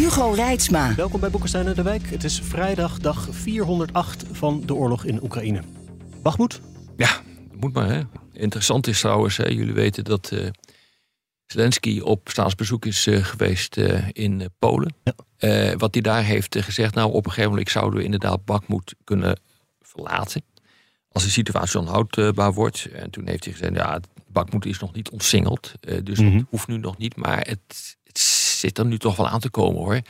Hugo Reitsma. Welkom bij Boekenstein en de Wijk. Het is vrijdag, dag 408 van de oorlog in Oekraïne. Wachtmoed? Ja, moet maar. Hè. Interessant is trouwens, hè, jullie weten dat uh, Zelensky op staatsbezoek is uh, geweest uh, in Polen. Ja. wat hij daar heeft gezegd, nou op een gegeven moment zouden we inderdaad Bakmoed kunnen verlaten. Als de situatie onhoudbaar wordt. En toen heeft hij gezegd, ja, Bakmoed is nog niet ontsingeld. dus mm -hmm. dat hoeft nu nog niet, maar het, het zit er nu toch wel aan te komen hoor.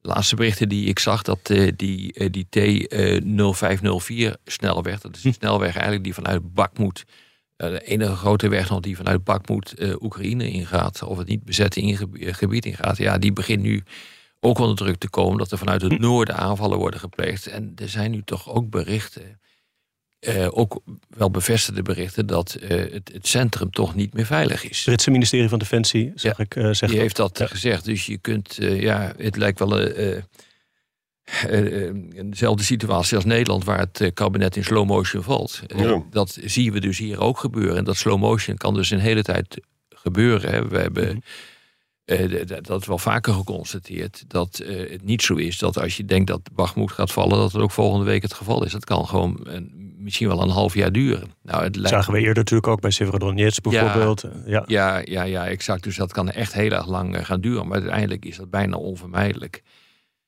De laatste berichten die ik zag, dat uh, die, uh, die T0504 snelweg, dat is een snelweg eigenlijk die vanuit Bakmoed, uh, de enige grote weg nog die vanuit Bakmoed Oekraïne ingaat, of het niet bezette gebied ingaat, ja, die begint nu ook onder druk te komen dat er vanuit het noorden aanvallen worden gepleegd. En er zijn nu toch ook berichten uh, ook wel bevestigde berichten dat uh, het, het, centrum toch niet meer veilig is. Het Britse ministerie van Defensie, zeg ja, ik. Uh, die heeft dat ja. gezegd. Dus je kunt, ja, het lijkt wel dezelfde situatie als Nederland, waar het kabinet in slow motion valt. Ja. Dat zien we dus hier ook gebeuren. En dat slow motion kan dus een hele tijd gebeuren. Hè. We hebben. Mm -hmm. Uh, dat is wel vaker geconstateerd. Dat uh, het niet zo is dat als je denkt dat Bachmoed gaat vallen, dat het ook volgende week het geval is. Dat kan gewoon uh, misschien wel een half jaar duren. Nou, het lijkt... Zagen we eerder natuurlijk ook bij Severodonetsk bijvoorbeeld. Ja, ja. Ja, ja, exact. Dus dat kan echt heel erg lang gaan duren. Maar uiteindelijk is dat bijna onvermijdelijk.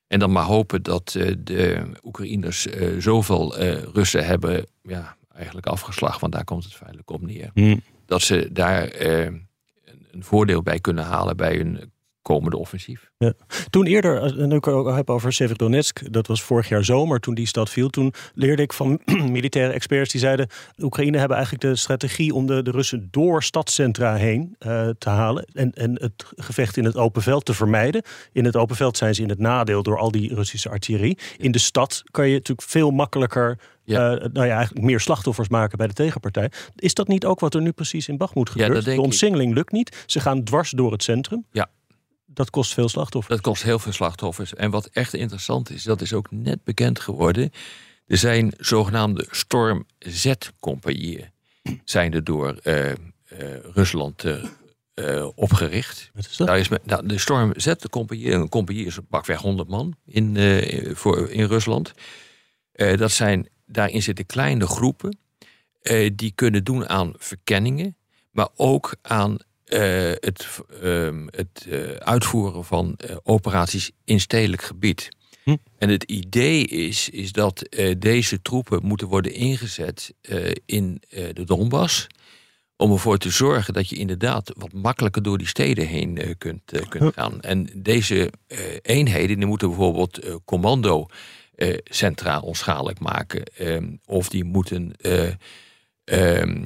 En dan maar hopen dat de Oekraïners zoveel Russen hebben ja, eigenlijk afgeslagen. Want daar komt het feitelijk op neer. Hmm. Dat ze daar een voordeel bij kunnen halen bij hun komende offensief. Ja. Toen eerder, en ik heb over Severodonetsk, dat was vorig jaar zomer toen die stad viel. Toen leerde ik van militaire experts die zeiden: Oekraïne hebben eigenlijk de strategie om de, de Russen door stadscentra heen uh, te halen en, en het gevecht in het open veld te vermijden. In het open veld zijn ze in het nadeel door al die Russische artillerie. In de stad kan je natuurlijk veel makkelijker ja. Uh, nou ja, eigenlijk meer slachtoffers maken bij de tegenpartij. Is dat niet ook wat er nu precies in Bagmoed gebeurt? Ja, de omsingeling lukt niet. Ze gaan dwars door het centrum. Ja. Dat kost veel slachtoffers. Dat kost heel veel slachtoffers. En wat echt interessant is, dat is ook net bekend geworden. Er zijn zogenaamde Storm Z-compagnieën zijn er door uh, uh, Rusland uh, opgericht. Wat is dat? Daar is nou, de Storm Z-compagnie, een compagnie is pakweg 100 man in, voor, in Rusland. dat zijn, daarin zitten kleine groepen die kunnen doen aan verkenningen, maar ook aan uh, het, uh, het uh, uitvoeren van operaties in stedelijk gebied. Hm. En het idee is, is dat deze troepen moeten worden ingezet in de Donbass. Om ervoor te zorgen dat je inderdaad wat makkelijker door die steden heen kunt, kunt gaan. En deze eenheden die moeten bijvoorbeeld commando centraal onschadelijk maken. Ehm, of die moeten ehm,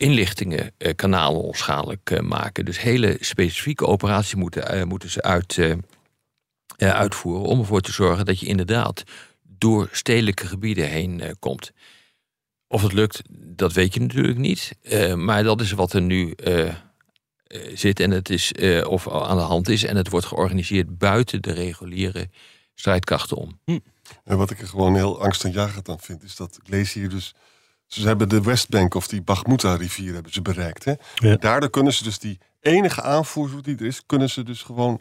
inlichtingenkanalen onschadelijk maken. Dus hele specifieke operaties moeten, moeten ze uit, uitvoeren om ervoor te zorgen dat je inderdaad door stedelijke gebieden heen komt. Of het lukt, dat weet je natuurlijk niet. maar dat is wat er nu zit en het is, of aan de hand is. En het wordt georganiseerd buiten de reguliere strijdkrachten om. Hm. En wat ik er gewoon heel angstaanjagend aan vind, is dat ik lees hier dus ze hebben de Westbank of die Baghmuta-rivier hebben ze bereikt. Hè? Ja. Daardoor kunnen ze dus die enige aanvoer die er is, kunnen ze dus gewoon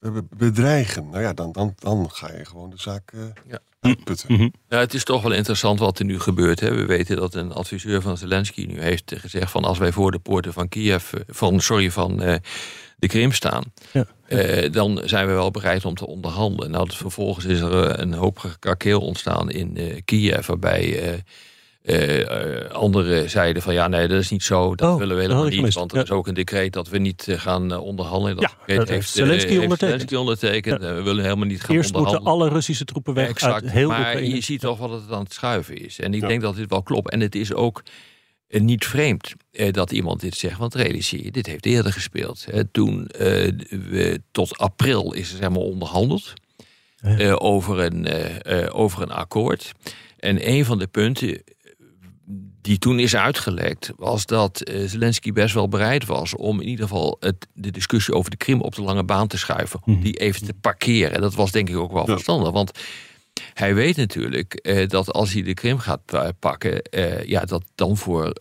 uh, bedreigen. Nou ja, dan, dan, dan ga je gewoon de zaak uh, ja. uitputten. Mm -hmm. ja, het is toch wel interessant wat er nu gebeurt. Hè? We weten dat een adviseur van Zelensky nu heeft gezegd van als wij voor de poorten van Kiev, van sorry, van uh, de Krim staan, ja. Uh, dan zijn we wel bereid om te onderhandelen. Nou, vervolgens is er een hoop gekakeel ontstaan in uh, Kiev, waarbij uh, uh, anderen zeiden van ja, nee, dat is niet zo. Dat oh, willen we helemaal niet. Want er is ook een decreet dat we niet gaan onderhandelen. Dat ja, dat heeft Zelensky uh, ondertekend. Ondertekend. Ja. We willen helemaal niet gaan Eerst onderhandelen. moeten alle Russische troepen weg. Exact. Uit heel maar je ziet toch wat het aan het schuiven is. En ik denk dat dit wel klopt. En het is ook niet vreemd dat iemand dit zegt, want realiseer je, dit heeft eerder gespeeld. toen we tot april is er zeg maar onderhandeld over, een, over een akkoord. En een van de punten die toen is uitgelekt, was dat uh, Zelensky best wel bereid was om in ieder geval het, de discussie over de Krim op de lange baan te schuiven. Om mhm. die even te parkeren. Dat was denk ik ook wel verstandig. Want hij weet natuurlijk eh, dat als hij de Krim gaat pakken, uh, ja, dat dan voor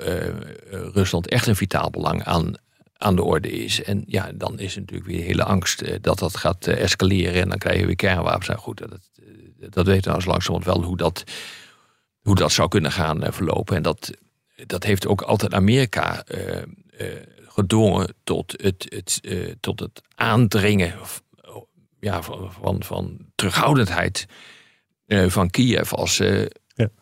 Rusland echt een vitaal belang aan, aan de orde is. En ja, dan is natuurlijk weer hele angst dat dat gaat escaleren en dan krijgen we weer kernwapens. Nou goed, dat, dat weten we nou langzamerhand wel hoe dat hoe dat zou kunnen gaan eh, verlopen. En dat, dat heeft ook altijd Amerika uh, gedwongen tot het, het, tot het aandringen ja, van, van, van terughoudendheid van Kiev als ze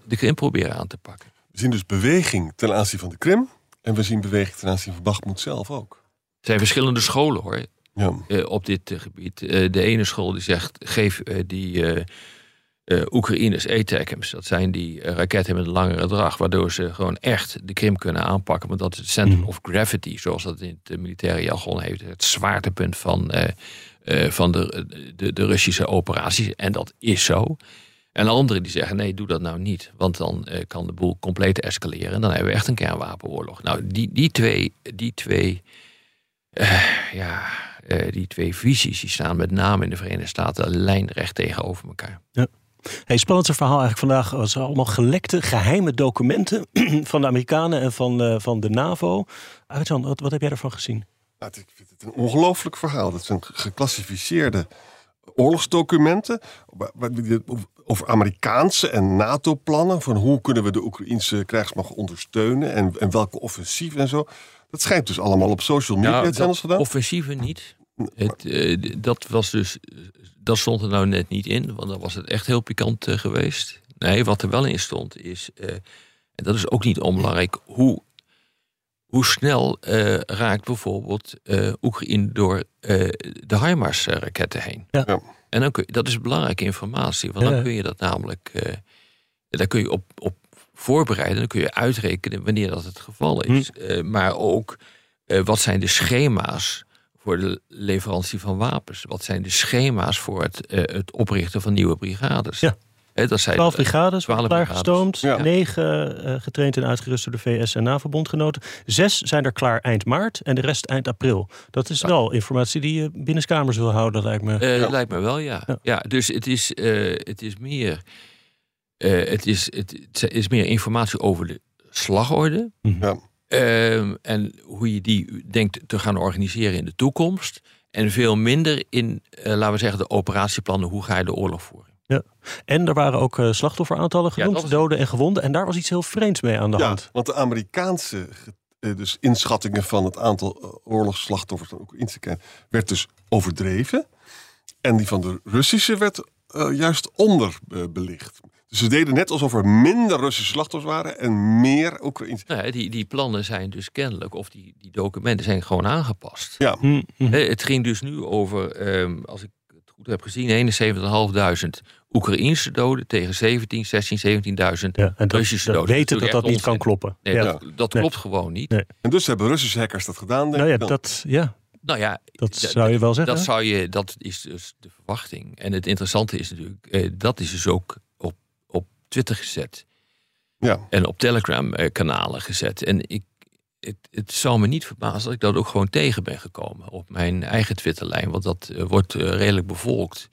de Krim proberen aan te pakken. We zien dus beweging ten aanzien van de Krim en we zien beweging ten aanzien van Bakhmut zelf ook. Er zijn verschillende scholen hoor. Ja. op dit gebied. de ene school die zegt: geef die uh, Oekraïners ATACMS. Dat zijn die uh, raketten met een langere drag, waardoor ze gewoon echt de Krim kunnen aanpakken. Want dat is het center mhm. of gravity, zoals dat in het militaire jargon heeft. Het zwaartepunt van, uh, van de, de, de, Russische operaties. En dat is zo. En anderen die zeggen: nee, doe dat nou niet. Want dan kan de boel compleet escaleren. En dan hebben we echt een kernwapenoorlog. Nou, die, die twee, die twee, ja, die twee visies die staan met name in de Verenigde Staten lijnrecht tegenover elkaar. Ja. Hey, spannendste verhaal eigenlijk vandaag was allemaal gelekte geheime documenten van de Amerikanen en van, uh, van de NAVO. Arjan, wat, wat heb jij ervan gezien? Nou, ik vind het een ongelooflijk verhaal. Dat zijn geclassificeerde oorlogsdocumenten over Amerikaanse en NATO-plannen. Van hoe kunnen we de Oekraïnse krijgsmacht ondersteunen en, en welke offensieven en zo. Dat schijnt dus allemaal op social media nou, channels gedaan. Offensieven niet. Het, uh, dat was dus dat stond er nou net niet in, want dan was het echt heel pikant uh, geweest. Nee, wat er wel in stond is, uh, en dat is ook niet onbelangrijk, hoe, hoe snel uh, raakt bijvoorbeeld Oekraïne door de HIMARS-raketten heen. Ja. En dan kun je, dat is belangrijke informatie, want dan kun je dat namelijk, daar kun je op, op voorbereiden, dan kun je uitrekenen wanneer dat het geval is. Hm. maar ook, wat zijn de schema's voor de leverantie van wapens? Wat zijn de schema's voor het, uh, het oprichten van nieuwe brigades? Ja. dat zijn 12 brigades, 12 daar gestoomd. Ja. 9 uh, getraind en uitgerust door de VS en NAVO-bondgenoten. Zes zijn er klaar eind maart en de rest eind april. Dat is wel informatie die je binnenskamers wil houden, lijkt me. Uh, ja. Lijkt me wel, ja. ja. dus het is, het is meer... het, is, het is meer informatie over de slagorde. Ja. Ehm, en hoe je die denkt te gaan organiseren in de toekomst. En veel minder in, uh, laten we zeggen, de operatieplannen. Hoe ga je de oorlog voeren? Ja. En er waren ook uh, slachtofferaantallen genoemd, doden en gewonden. En daar was iets heel vreemds mee aan de ja, hand. Want de Amerikaanse uh, dus inschattingen van het aantal oorlogsslachtoffers van Oekraïnse kern werd dus overdreven. En die van de Russische werd juist onderbelicht. Dus ze deden net alsof er minder Russische slachtoffers waren en meer Oekraïnse. Nou, die, die plannen zijn dus kennelijk, of die, die documenten zijn gewoon aangepast. Ja. Hm, hm. Het ging dus nu over, ehm, als ik het goed heb gezien, 71.500 Oekraïnse doden tegen 17, 16, 17.000 ja, Russische doden. weten dat dat niet kan kloppen. Nee, dat, dat klopt gewoon niet. Nee. En dus hebben Russische hackers dat gedaan. Denk nou ja, dat, ja. Nou ja, dat zou je wel zeggen. Dat, zou je, dat is dus de verwachting. En het interessante is natuurlijk, eh, dat is dus ook Twitter gezet. Ja. En op Telegram-kanalen eh, gezet. En ik, het, het zou me niet verbazen dat ik dat ook gewoon tegen ben gekomen op mijn eigen Twitterlijn. Want dat uh, wordt uh, redelijk bevolkt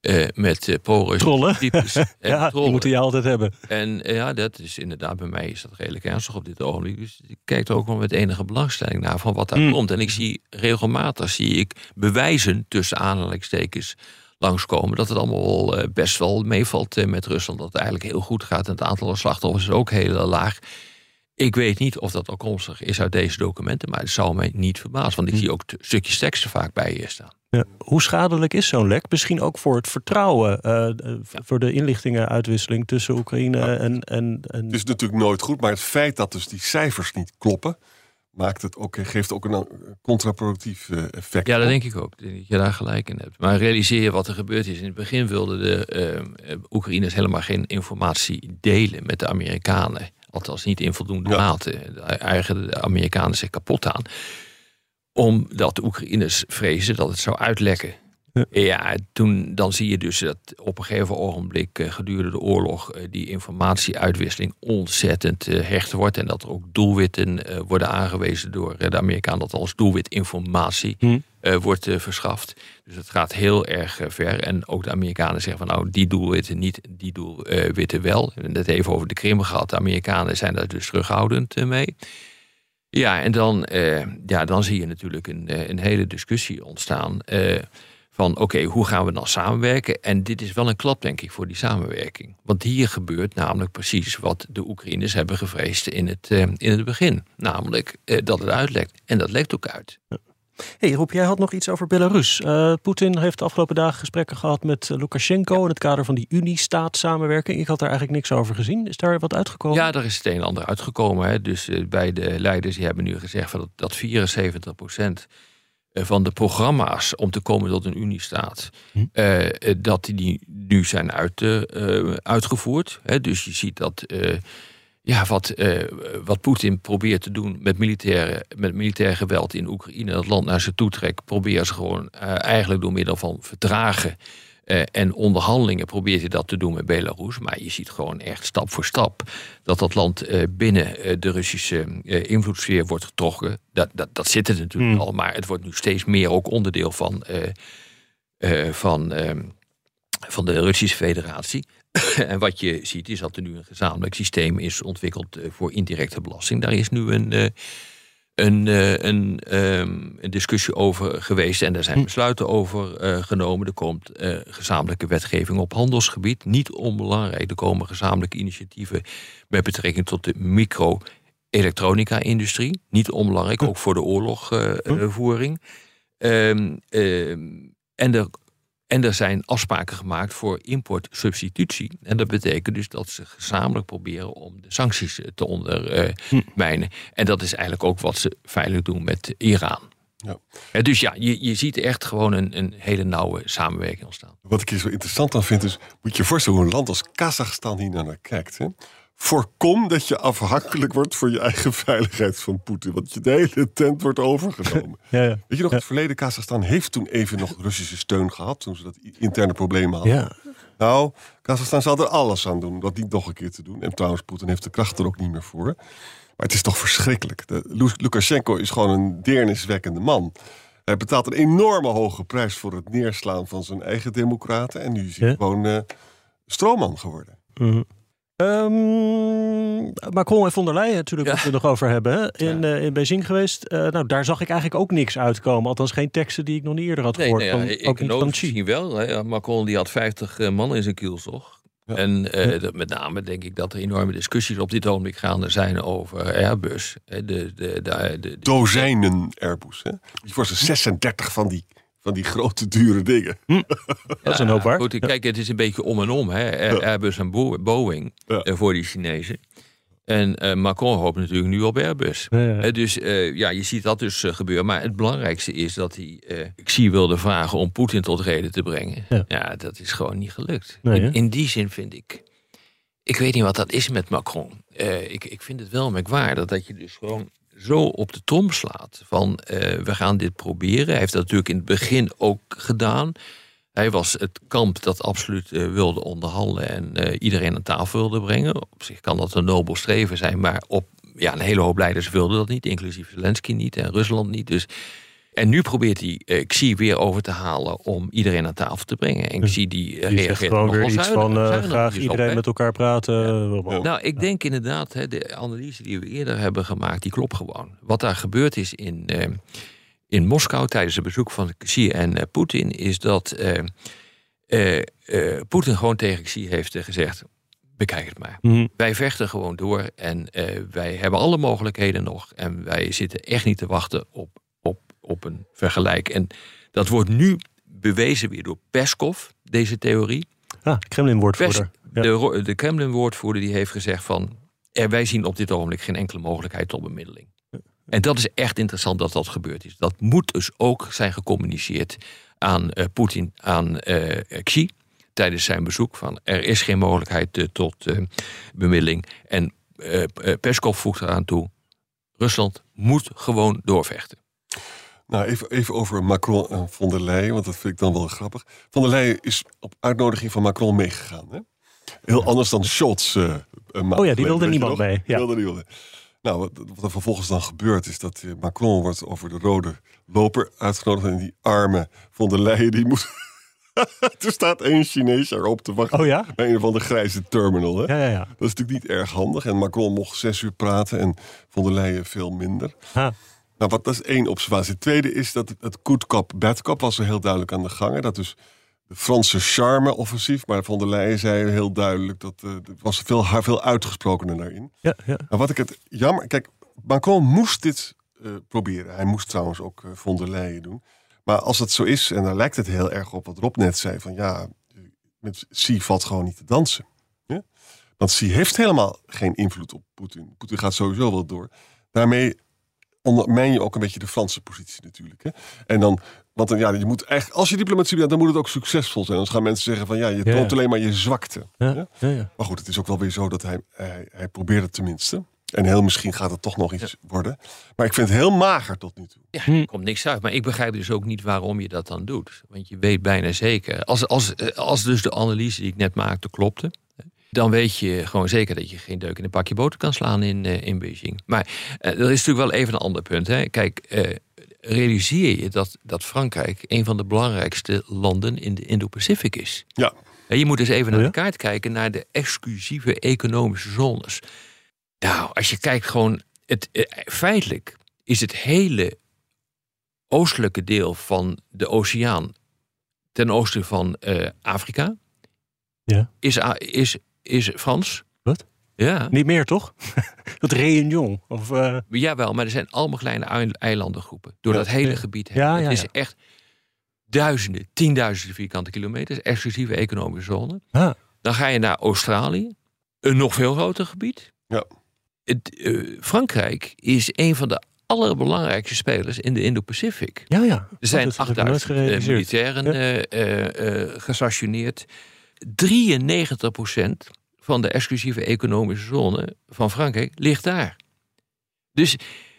uh, met uh, pro Trollen. Types. ja, die moeten je altijd hebben. En ja, dat is inderdaad, bij mij is dat redelijk ernstig op dit ogenblik. Dus ik kijk er ook wel met enige belangstelling naar van wat daar mm. komt. En ik zie regelmatig zie ik bewijzen tussen aanhalingstekens langskomen. Dat het allemaal eh, best wel meevalt eh, met Rusland. Dat het eigenlijk heel goed gaat. En het aantal slachtoffers is ook heel laag. Ik weet niet of dat afkomstig is uit deze documenten, maar het zou mij niet verbazen. Want ik hm. zie ook stukjes teksten vaak bij je staan. Ja. Hoe schadelijk is zo'n lek? Misschien ook voor het vertrouwen, uh, voor de inlichtingenuitwisseling tussen Oekraïne en, en, en. Het is natuurlijk nooit goed, maar het feit dat dus die cijfers niet kloppen, maakt het ook, geeft ook een contraproductief eh, effect. Ja, dat denk ik ook. Dat je daar gelijk in hebt. Maar realiseer je wat er gebeurd is. In het begin wilden de uh, Oekraïners helemaal geen informatie delen met de Amerikanen. Althans, niet in voldoende mate. Daar eigen de Amerikanen zich kapot aan. Omdat de Oekraïners vrezen dat het zou uitlekken. Ja. toen, dan zie je dus dat op een gegeven ogenblik eh, gedurende de oorlog eh, die informatieuitwisseling ontzettend eh, hecht wordt. En dat er ook doelwitten worden aangewezen door de Amerikanen dat als doelwit informatie hm. wordt verschaft. Dus het gaat heel erg ver. En ook de Amerikanen zeggen van nou die doelwitten niet, die doelwitten wel. We hebben het even over de Krim gehad. De Amerikanen zijn daar dus terughoudend mee. Ja, en dan, ja, dan zie je natuurlijk een, een hele discussie ontstaan van oké, hoe gaan we dan samenwerken? En dit is wel een klap, denk ik, voor die samenwerking. Want hier gebeurt namelijk precies wat de Oekraïners hebben gevreesd in het, uh, in het begin. Namelijk uh, dat het uitlekt. En dat lekt ook uit. Hey Roep, jij had nog iets over Belarus. Uh, Poetin heeft de afgelopen dagen gesprekken gehad met Lukashenko in het kader van die Unie-staat-samenwerking. Ik had daar eigenlijk niks over gezien. Is daar wat uitgekomen? Ja, daar is het een en ander uitgekomen. Hè. Dus bij de leiders die hebben nu gezegd van dat, dat 74 procent eh, van de programma's om te komen tot een Uniestaat, hm. uh, dat die nu zijn uit, uh, uitgevoerd. Hè, dus je ziet dat ja, wat, wat Poetin probeert te doen met, militaire, met militair geweld in Oekraïne, dat land naar zich toe trekt, probeert ze gewoon eigenlijk door middel van verdragen uh, en onderhandelingen probeert hij dat te doen met Belarus. Maar je ziet gewoon echt stap voor stap dat dat land uh, binnen uh, de Russische invloedssfeer wordt getrokken. Dat, dat, dat zit er natuurlijk hmm. al, maar het wordt nu steeds meer ook onderdeel van, van, ehm, van de Russische Federatie. en wat je ziet is dat er nu een gezamenlijk systeem is ontwikkeld voor indirecte belasting. Daar is nu een een, eh, een, ehm, een, discussie over geweest en daar zijn hm. besluiten over eh, genomen. Er komt uh, gezamenlijke wetgeving op handelsgebied. Niet onbelangrijk, er komen gezamenlijke initiatieven met betrekking tot de micro-elektronica-industrie. Niet onbelangrijk, hm. ook voor de oorlogvoering. Ehm, ehm, en er en er zijn afspraken gemaakt voor importsubstitutie. En dat betekent dus dat ze gezamenlijk proberen om de sancties eh, te ondermijnen. En dat is eigenlijk ook wat ze veilig doen met Iran. Ja. Dus ja, je, je ziet echt gewoon een, een hele nauwe samenwerking ontstaan. Wat ik hier zo interessant aan vind, is moet je je voorstellen hoe een land als Kazachstan hier naar kijkt. Hè? Voorkom dat je afhankelijk wordt voor je eigen veiligheid van Poetin. Want je de hele tent wordt overgenomen. Ja, ja. Weet je nog, het verleden Kazachstan heeft toen even nog Russische steun gehad. Toen ze dat interne problemen hadden. Ja. Nou, Kazachstan zal er alles aan doen dat niet nog een keer te doen. En trouwens, Poetin heeft de kracht er ook niet meer voor. Maar het is toch verschrikkelijk. De, Lukashenko is gewoon een deerniswekkende man. Hij betaalt een enorme hoge prijs voor het neerslaan van zijn eigen democraten. En nu is hij gewoon uh, stroomman geworden. Mm Um, Macron en von der Leyen natuurlijk, ja. wat we nog over hebben, in, ja. uh, in Beijing geweest. Uh, nou, daar zag ik eigenlijk ook niks uitkomen. Althans geen teksten die ik nog niet eerder had gehoord. Nee, nee, ook niet van misschien wel. Hè. Macron die had 50 uh, man in zijn kielzog. Ja. En dat, met name denk ik dat er enorme discussies op dit ogenblik gaande zijn over Airbus. De, de, de, de, Dozijnen Airbus. Hè? Je voor 36 van die van die grote, dure dingen. Hm. Dat is een hoop waar. Goed, kijk, het is een beetje om en om. Hè. Airbus en Boeing eh, voor die Chinezen. En uh, Macron hoopt natuurlijk nu op Airbus. Ja, dus uh, ja, je ziet dat dus gebeuren. Maar het belangrijkste is dat hij ik zie wilde vragen om Poetin tot reden te brengen. Ja, dat is gewoon niet gelukt. in, in, die zin vind ik. Ik weet niet wat dat is met Macron. ik, ik vind het wel merkwaardig dat je dus gewoon zo op de trom slaat van uh, we gaan dit proberen. Hij heeft dat natuurlijk in het begin ook gedaan. Hij was het kamp dat absoluut uh, wilde onderhandelen en uh, iedereen aan tafel wilde brengen. Op zich kan dat een nobel streven zijn, maar op, ja, een hele hoop leiders wilden dat niet, inclusief Zelensky niet en Rusland niet. Dus en nu probeert hij uh, Xi weer over te halen om iedereen aan tafel te brengen. En Xi die, uh, die reageert gewoon weer iets van uh, graag iedereen met elkaar praten. Ja. Nou, ik denk inderdaad, hè, de analyse die we eerder hebben gemaakt, die klopt gewoon. Wat daar gebeurd is in, in Moskou tijdens het bezoek van Xi en Poetin, is dat Poetin gewoon tegen Xi heeft gezegd, bekijk het maar. Mhm. Wij vechten gewoon door en wij hebben alle mogelijkheden nog. En wij zitten echt niet te wachten op op een vergelijk. En dat wordt nu bewezen weer door Peskov, deze theorie. Ah, Kremlin-woordvoerder. De, de Kremlin-woordvoerder die heeft gezegd van... Er, wij zien op dit ogenblik geen enkele mogelijkheid tot bemiddeling. En dat is echt interessant dat dat gebeurd is. Dat moet dus ook zijn gecommuniceerd aan uh, Poetin, aan uh, Xi... tijdens zijn bezoek van er is geen mogelijkheid uh, tot bemiddeling. En Peskov voegt eraan toe. Rusland moet gewoon doorvechten. Nou, even, even over Macron en von der Leyen, want dat vind ik dan wel grappig. Von der Leyen is op uitnodiging van Macron meegegaan. Hè? Heel anders dan Scholz. Uh, oh ja, die wilde niemand mee. Ja. Wilde niemand Nou, wat, wat, er vervolgens dan gebeurt is dat Macron wordt over de rode loper uitgenodigd. En die arme von der Leyen die moet er staat één Chinees erop te wachten. Oh ja? Bij een van de grijze terminal. Hè? Ja, ja, ja. Dat is natuurlijk niet erg handig. En Macron mocht zes uur praten en von der Leyen veel minder. Ha. Nou, wat, dat is één observatie. Het tweede is dat het good cop, bad cop was er heel duidelijk aan de gang. Dat dus de Franse charme-offensief. Maar von der Leyen zei heel duidelijk dat uh, was veel, veel uitgesprokener daarin. Ja, ja. Maar wat ik het jammer... Kijk, Macron moest dit uh, proberen. Hij moest trouwens ook uh, von der Leyen doen. Maar als het zo is, en daar lijkt het heel erg op wat Rob net zei: van ja, met Xi valt gewoon niet te dansen. Ja? Want Xi heeft helemaal geen invloed op Poetin. Poetin gaat sowieso wel door. Daarmee ondermijn je ook een beetje de Franse positie natuurlijk. Hè? En dan, want dan, ja, je moet echt, als je diplomatie bent, dan moet het ook succesvol zijn. Anders gaan mensen zeggen van ja, je toont alleen maar je zwakte. Ja, ja? Maar goed, het is ook wel weer zo dat hij, hij, hij probeert het tenminste. En heel misschien gaat het toch nog iets worden. Maar ik vind het heel mager tot nu toe. Ja, er komt niks uit. Maar ik begrijp dus ook niet waarom je dat dan doet. Want je weet bijna zeker. Als, als, als dus de analyse die ik net maakte klopte. Dan weet je gewoon zeker dat je geen deuk in een pakje boter kan slaan in, uh, in Beijing. Maar uh, er is natuurlijk wel even een ander punt. Hè. Kijk, uh, realiseer je dat, dat Frankrijk een van de belangrijkste landen in de Indo-Pacific is. Ja. je moet eens even naar de kaart kijken naar de exclusieve economische zones. Nou, als je kijkt gewoon, het, eh, feitelijk is het hele oostelijke deel van de oceaan ten oosten van uh, Afrika, ja. is, is, is Frans. Wat? Ja. Niet meer, toch? dat Réunion? Of, uh... Jawel, maar er zijn allemaal kleine eilandengroepen. Door dat hele gebied heen. Ja, ja, het is echt duizenden, tienduizenden vierkante kilometers. Exclusieve economische zone. Ah. Dan ga je naar Australië. Een nog veel groter gebied. Ja het, uh, Frankrijk is een van de allerbelangrijkste spelers in de Indo-Pacific. Ja, ja. Er zijn 8000 uh, militairen ja. gestationeerd. 93% van de exclusieve economische zone van Frankrijk ligt daar. Dus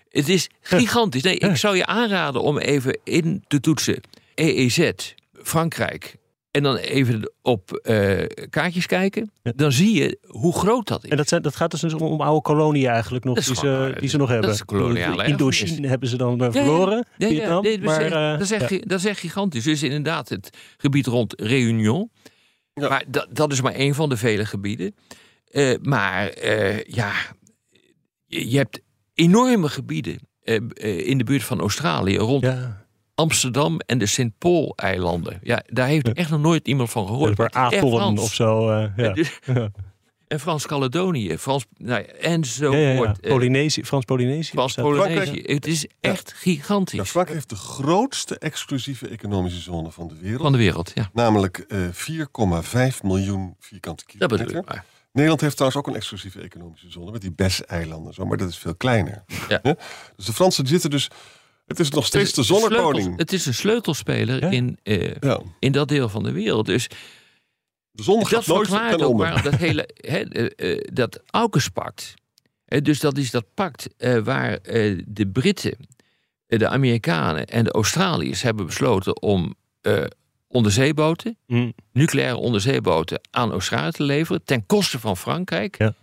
het is gigantisch. Nee, ik zou je aanraden om even in te toetsen. EEZ, Frankrijk, en dan even op uh, kaartjes kijken, dan zie je hoe groot dat is. En dat, zijn, dat gaat dus om, om oude koloniën eigenlijk nog, die, ze, die ze nog hebben. Dat Indochine hebben ze dan uh, verloren. Ja, ja, ja, nee, maar, uh, dat, is echt, dat is echt gigantisch. Dus inderdaad het gebied rond Réunion. Maar dat, dat is maar één van de vele gebieden. maar ja, je, hebt enorme gebieden in de buurt van Australië rond Amsterdam en de Sint-Paul-eilanden. Ja, daar heeft echt nog nooit iemand van gehoord. Ja, Apeldoorn of zo. Ja. Dus, en Frans-Caledonië, Frans, nou ja, enzovoort. Ja, ja, Polynesië, Frans-Polynesië. Frans-Polynesië. Het is echt gigantisch. Ja, Frankrijk heeft de grootste exclusieve economische zone van de wereld. Van de wereld, ja. Namelijk uh, 4,5 miljoen vierkante kilometer. Dat bedoel ik maar. Nederland heeft trouwens ook een exclusieve economische zone met die Bes-eilanden, zo, maar dat is veel kleiner. Ja. Dus de Fransen zitten dus het is nog steeds de zonnekoning. Het is een sleutelspeler in, uh, ja. in dat deel van de wereld. Dus de zon gaat dat verklaart ook waarom dat hele he, uh, uh, dat AUKUS-pact. dus dat is dat pact waar de Britten, de Amerikanen en de Australiërs hebben besloten om onderzeeboten, mm. nucleaire onderzeeboten aan Australië te leveren ten koste van Frankrijk. Ja.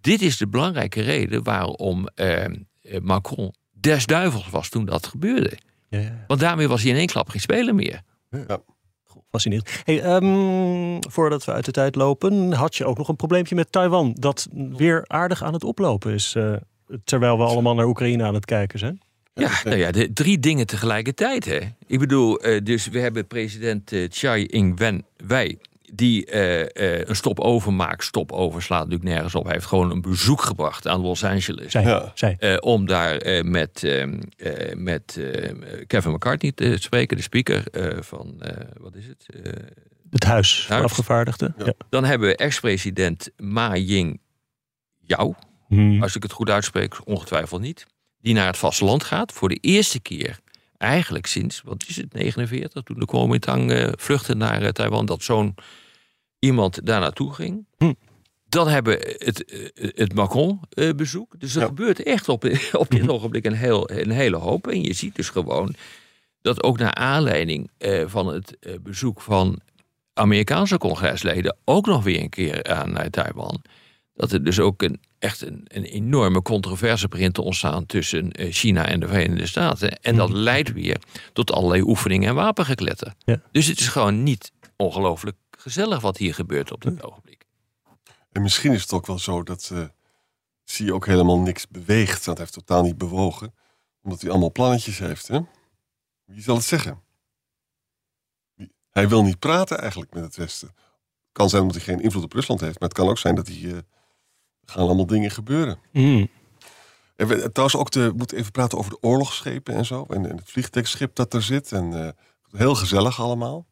Dit is de belangrijke reden waarom Macron des duivels was toen dat gebeurde. Ja, ja. Want daarmee was hij in één klap geen speler meer. Ja. Fascinerend. Hey, um, voordat we uit de tijd lopen, had je ook nog een probleempje met Taiwan. Dat weer aardig aan het oplopen is. Uh, terwijl we allemaal naar Oekraïne aan het kijken zijn. Ja, nou ja, de, drie dingen tegelijkertijd. Hè. Ik bedoel, uh, dus we hebben president uh, Tsai Ing-wen, wij, die uh, uh, een stop overmaakt. Stop overslaat natuurlijk nergens op. Hij heeft gewoon een bezoek gebracht aan Los Angeles. Zij, ja. zij. Uh, om daar met, ehm, met Kevin McCartney te spreken, de speaker van, wat is het? het Huis, Huis. afgevaardigden. Ja. Dan hebben we ex-president Ma Ying-Yao. Hmm. Als ik het goed uitspreek, ongetwijfeld niet. Die naar het vasteland gaat voor de eerste keer eigenlijk sinds, wat is het, 49, toen de Kuomintang uh, vluchtte naar uh, Taiwan, dat zo'n iemand daar naartoe ging. Hm. Dan hebben we het, eh, het Macron-bezoek. Dus er gebeurt echt op, op dit ogenblik een, heel, een hele hoop. En je ziet dus gewoon dat ook naar aanleiding eh, van het eh, bezoek van Amerikaanse congresleden ook nog weer een keer aan Taiwan. Dat er dus ook een, echt een, een enorme controverse begint te ontstaan tussen China en de Verenigde Staten. En dat leidt weer tot allerlei oefeningen en wapengekletter. Ja. Dus het is gewoon niet ongelooflijk gezellig wat hier gebeurt op dit ogenblik. En misschien is het ook wel zo dat uh, zie ook helemaal niks beweegt. Dat heeft totaal niet bewogen. Omdat hij allemaal plannetjes heeft. Hè? Wie zal het zeggen? Hij wil niet praten eigenlijk met het Westen. Het kan zijn omdat hij geen invloed op Rusland heeft. Maar het kan ook zijn dat hij... Uh, gaan allemaal dingen gebeuren. Mm. En we, trouwens ook de, moeten even praten over de oorlogsschepen en zo. En, en het vliegtuigschip dat er zit. En uh, heel gezellig allemaal.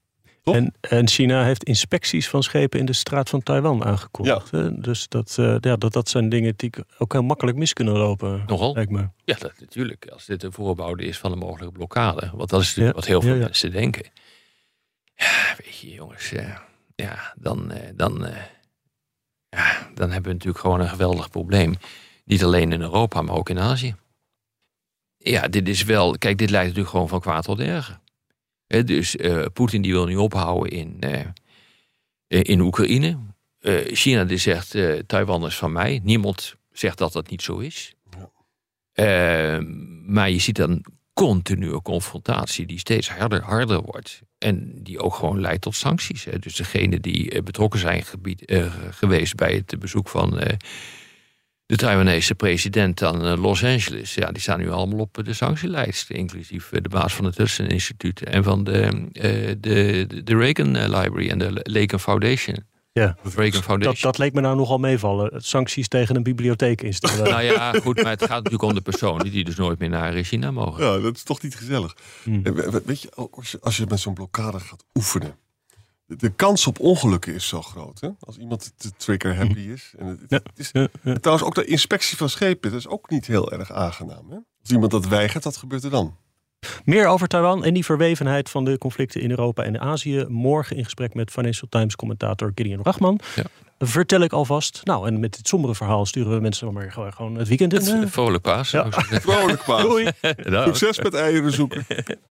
En, en, China heeft inspecties van schepen in de straat van Taiwan aangekondigd. Ja. Dus dat, uh, ja, dat, dat zijn dingen die ook heel makkelijk mis kunnen lopen. Nogal? Lijkt me. Ja, dat, natuurlijk. Als dit een voorbouwde is van een mogelijke blokkade. Want dat is natuurlijk wat heel veel mensen denken. Ja, weet je jongens. Uh, ja, dan, uh, dan, ja, dan hebben we natuurlijk gewoon een geweldig probleem. Niet alleen in Europa, maar ook in Azië. Ja, dit is wel... Kijk, dit leidt natuurlijk gewoon van kwaad tot erger dus uh, Poetin die wil nu ophouden in, uh, in Oekraïne. Uh, China die zegt Taiwan is van mij. Niemand zegt dat dat niet zo is. Ja. maar je ziet dan continue confrontatie die steeds harder, harder wordt. En die ook gewoon leidt tot sancties. Hè. Dus degene die betrokken zijn gebied, geweest bij het bezoek van de Taiwanese president aan eh, Los Angeles, ja, die staan nu allemaal op de sanctielijst. Inclusief eh, de baas van het Hudson Instituut en van de, uh, de, de Reagan Library en de Reagan Foundation. Ja, dat, dat, leek me nou nogal meevallen. Sancties tegen een bibliotheek instellen. nou ja, goed, maar het gaat natuurlijk om de personen die dus nooit meer naar China mogen. Ja, dat is toch niet gezellig. Hmm. Weet je, als je, als je met zo'n blokkade gaat oefenen de kans op ongelukken is zo groot. Hè? Als iemand te trigger happy is. En het, het is Trouwens, ook de inspectie van schepen dat is ook niet heel erg aangenaam. Hè? Als iemand dat weigert, wat gebeurt er dan? Meer over Taiwan en die verwevenheid van de conflicten in Europa en Azië. Morgen in gesprek met Financial Times commentator Gideon Rachman. Ja. Vertel ik alvast. Nou, en met dit sombere verhaal sturen we mensen maar gewoon het weekend in. Het, vrolijk paas. Ja. Vrolijk paas. Doei. Succes met eieren zoeken.